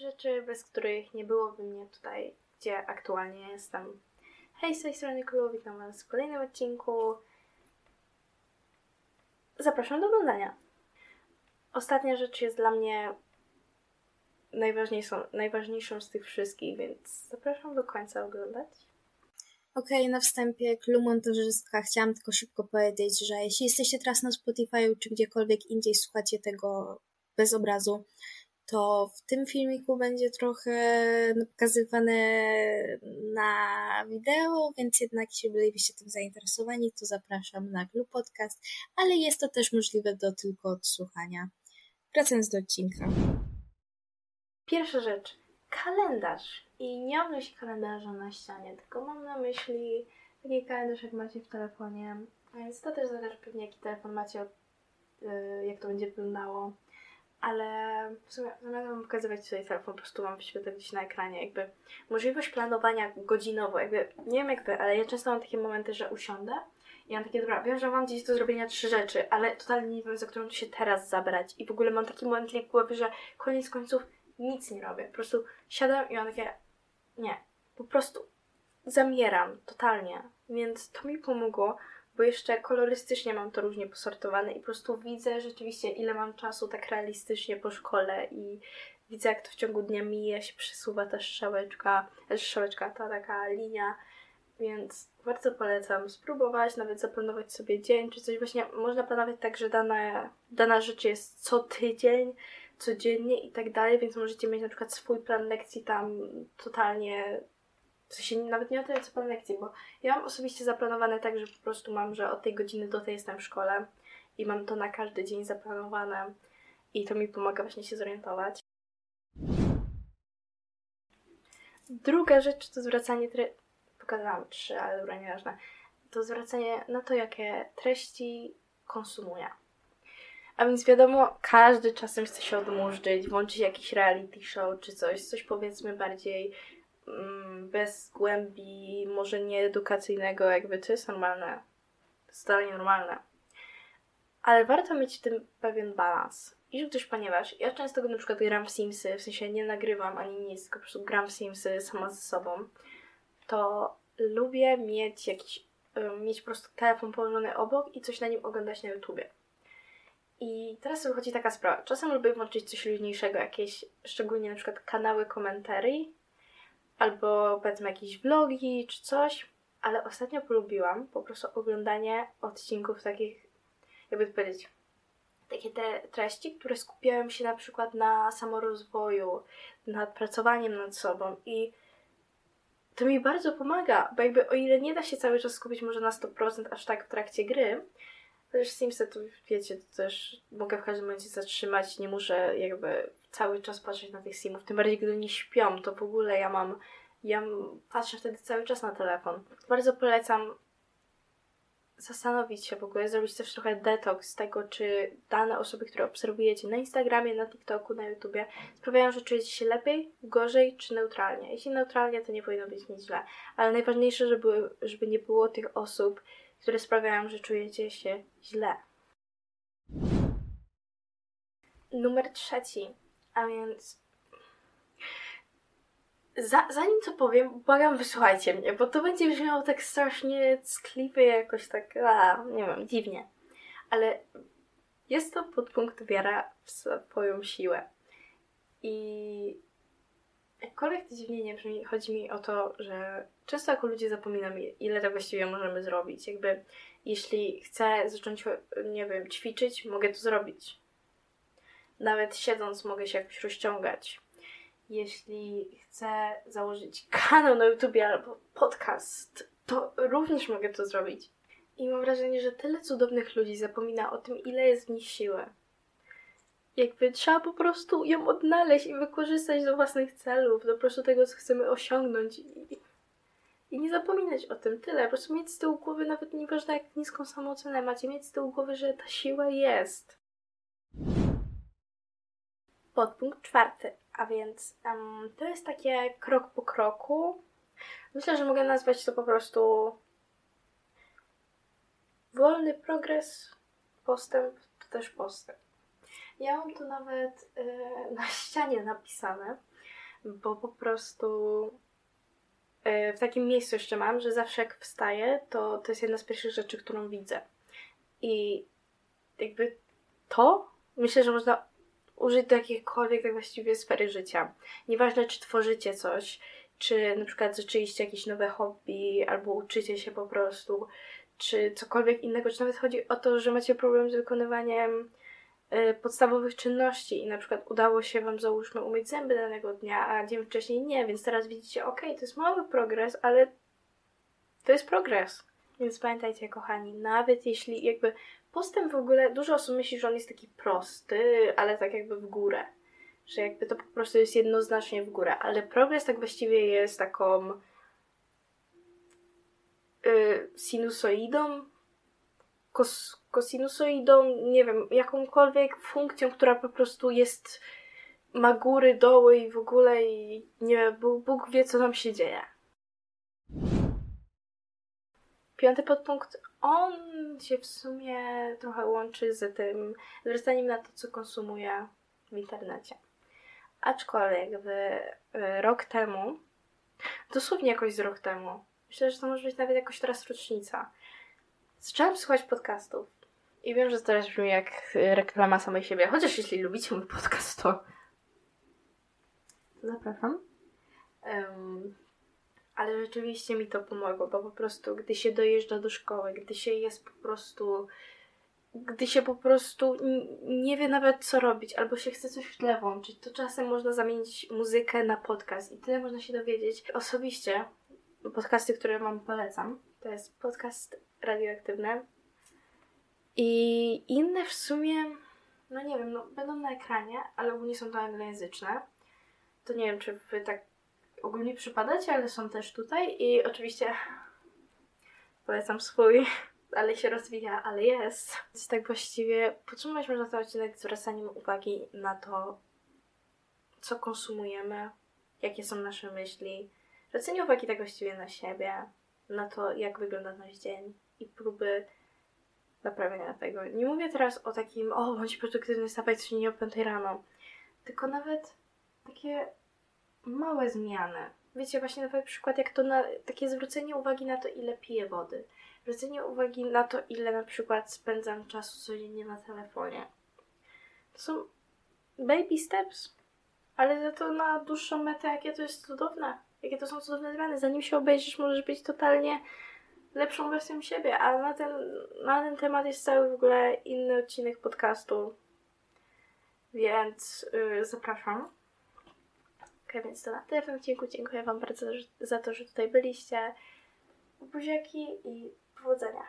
rzeczy, bez których nie byłoby mnie tutaj, gdzie aktualnie jestem. Hej, z tej strony Kulu, witam Was w kolejnym odcinku. Zapraszam do oglądania. Ostatnia rzecz jest dla mnie najważniejszą, najważniejszą z tych wszystkich, więc zapraszam do końca oglądać. Okej, okay, na wstępie Klu Montażystka chciałam tylko szybko powiedzieć, że jeśli jesteście teraz na Spotify czy gdziekolwiek indziej słuchacie tego bez obrazu, to w tym filmiku będzie trochę pokazywane na wideo, więc jednak jeśli bylibyście tym zainteresowani, to zapraszam na Club Podcast, ale jest to też możliwe do tylko odsłuchania. Wracając do odcinka. Pierwsza rzecz. Kalendarz. I nie mam myśli kalendarza na ścianie, tylko mam na myśli taki kalendarz, jak macie w telefonie. Więc to też zależy pewnie, jaki telefon macie, y, jak to będzie wyglądało ale w sumie zamiast wam pokazywać tutaj telefon, po prostu mam wyświetlić na ekranie jakby możliwość planowania godzinowo, jakby nie wiem jak wy, ale ja często mam takie momenty, że usiądę i mam takie, dobra, wiem, że mam gdzieś do zrobienia trzy rzeczy, ale totalnie nie wiem, za którą się teraz zabrać. I w ogóle mam taki moment w głowie, że koniec końców nic nie robię, po prostu siadam i mam takie, nie, po prostu zamieram totalnie, więc to mi pomogło, bo jeszcze kolorystycznie mam to różnie posortowane i po prostu widzę rzeczywiście, ile mam czasu tak realistycznie po szkole i widzę, jak to w ciągu dnia mija, się przesuwa ta strzałeczka, e, strzałeczka, ta taka linia, więc bardzo polecam spróbować, nawet zaplanować sobie dzień czy coś. Właśnie można planować tak, że dana, dana rzecz jest co tydzień, codziennie i tak dalej, więc możecie mieć na przykład swój plan lekcji tam totalnie w sensie nawet nie o tyle co plan lekcji, bo ja mam osobiście zaplanowane tak, że po prostu mam, że od tej godziny do tej jestem w szkole i mam to na każdy dzień zaplanowane i to mi pomaga właśnie się zorientować. Druga rzecz to zwracanie tre... Pokazałam trzy, ale dobra, nieważne. To zwracanie na to, jakie treści konsumuję. A więc wiadomo, każdy czasem chce się odmurzyć, włączyć jakiś reality show czy coś, coś powiedzmy bardziej bez głębi, może nie edukacyjnego, jakby to jest normalne. Totalnie normalne. Ale warto mieć w tym pewien balans. I też ponieważ ja często na przykład gram w Simsy, w sensie nie nagrywam ani nic, tylko po prostu gram w Simsy sama ze sobą, to lubię mieć jakiś, mieć po prostu telefon położony obok i coś na nim oglądać na YouTubie. I teraz wychodzi taka sprawa. Czasem lubię włączyć coś luźniejszego, jakieś szczególnie na przykład kanały komentarii, albo powiedzmy jakieś vlogi czy coś, ale ostatnio polubiłam po prostu oglądanie odcinków takich, jakby to powiedzieć, takie te treści, które skupiają się na przykład na samorozwoju, nad pracowaniem nad sobą i to mi bardzo pomaga, bo jakby o ile nie da się cały czas skupić może na 100% aż tak w trakcie gry, chociaż Simsy to wiecie, to też mogę w każdym momencie zatrzymać, nie muszę jakby cały czas patrzeć na tych simów, tym bardziej gdy nie śpią, to w ogóle ja mam, ja patrzę wtedy cały czas na telefon. Bardzo polecam zastanowić się w ogóle, zrobić też trochę detoks z tego, czy dane osoby, które obserwujecie na Instagramie, na TikToku, na YouTubie sprawiają, że czujecie się lepiej, gorzej czy neutralnie. Jeśli neutralnie, to nie powinno być nic źle. Ale najważniejsze, żeby, żeby nie było tych osób, które sprawiają, że czujecie się źle. Numer trzeci a więc za, zanim to powiem, błagam, wysłuchajcie mnie, bo to będzie brzmiało tak strasznie skliwy, jakoś tak, a, nie wiem, dziwnie. Ale jest to podpunkt wiara w swoją siłę. I jakkolwiek to dziwnie nie brzmi, chodzi mi o to, że często jako ludzie zapominamy, ile tak właściwie możemy zrobić. Jakby, jeśli chcę zacząć, nie wiem, ćwiczyć, mogę to zrobić nawet siedząc mogę się jakoś rozciągać. Jeśli chcę założyć kanał na YouTube albo podcast, to również mogę to zrobić. I mam wrażenie, że tyle cudownych ludzi zapomina o tym, ile jest w nich siły. Jakby trzeba po prostu ją odnaleźć i wykorzystać do własnych celów, do prostu tego, co chcemy osiągnąć. I, i nie zapominać o tym. Tyle. Po prostu mieć z tyłu głowy, nawet nieważne jak niską samoocenę macie, mieć z tyłu głowy, że ta siła jest podpunkt czwarty, a więc um, to jest takie krok po kroku. Myślę, że mogę nazwać to po prostu wolny progres, postęp to też postęp. Ja mam to nawet yy, na ścianie napisane, bo po prostu e, w takim miejscu jeszcze mam, że zawsze jak wstaję, to to jest jedna z pierwszych rzeczy, którą widzę. I jakby to myślę, że można użyć do jakiejkolwiek tak właściwie sfery życia. Nieważne, czy tworzycie coś, czy na przykład zaczęliście jakieś nowe hobby, albo uczycie się po prostu, czy cokolwiek innego, czy nawet chodzi o to, że macie problem z wykonywaniem y, podstawowych czynności i na przykład udało się Wam załóżmy umyć zęby danego dnia, a dzień wcześniej nie, więc teraz widzicie, ok, to jest mały progres, ale to jest progres. Więc pamiętajcie, kochani, nawet jeśli jakby postęp w ogóle, dużo osób myśli, że on jest taki prosty, ale tak jakby w górę. Że jakby to po prostu jest jednoznacznie w górę, ale progres tak właściwie jest taką y, sinusoidą, kos, kosinusoidą, nie wiem, jakąkolwiek funkcją, która po prostu jest, ma góry, doły i w ogóle i nie Bóg, Bóg wie, co tam się dzieje. Piąty podpunkt, on się w sumie trochę łączy z tym zwracaniem na to, co konsumuję w internecie. Aczkolwiek w, w rok temu, dosłownie jakoś z rok temu, myślę, że to może być nawet jakoś teraz rocznica, zaczęłam słuchać podcastów. I wiem, że teraz brzmi jak reklama samej siebie, chociaż jeśli lubicie mój podcast, to zapraszam. Um, ale rzeczywiście mi to pomogło, bo po prostu gdy się dojeżdża do szkoły, gdy się jest po prostu gdy się po prostu nie wie nawet co robić, albo się chce coś w tle włączyć, to czasem można zamienić muzykę na podcast i tyle można się dowiedzieć. Osobiście podcasty, które Wam polecam, to jest podcast radioaktywny i inne w sumie, no nie wiem, no będą na ekranie, ale ogólnie są to anglojęzyczne. To nie wiem, czy Wy tak ogólnie przypadacie, ale są też tutaj i oczywiście polecam swój, ale się rozwija, ale jest. Więc tak właściwie podsumować można ten odcinek zwracaniem uwagi na to, co konsumujemy, jakie są nasze myśli, zwracanie uwagi tak właściwie na siebie, na to, jak wygląda nasz dzień i próby naprawienia tego. Nie mówię teraz o takim, o, bądź produktywny, stawaj nie o 5 rano, tylko nawet takie małe zmiany. Wiecie, właśnie na przykład jak to na, takie zwrócenie uwagi na to, ile piję wody. Zwrócenie uwagi na to, ile na przykład spędzam czasu codziennie na telefonie. To są baby steps, ale za to na dłuższą metę, jakie to jest cudowne. Jakie to są cudowne zmiany. Zanim się obejrzysz, możesz być totalnie lepszą wersją siebie, a na ten, na ten temat jest cały w ogóle inny odcinek podcastu. Więc yy, zapraszam. Więc to na tym odcinku. Dziękuję Wam bardzo za to, że tutaj byliście. Buziaki i powodzenia.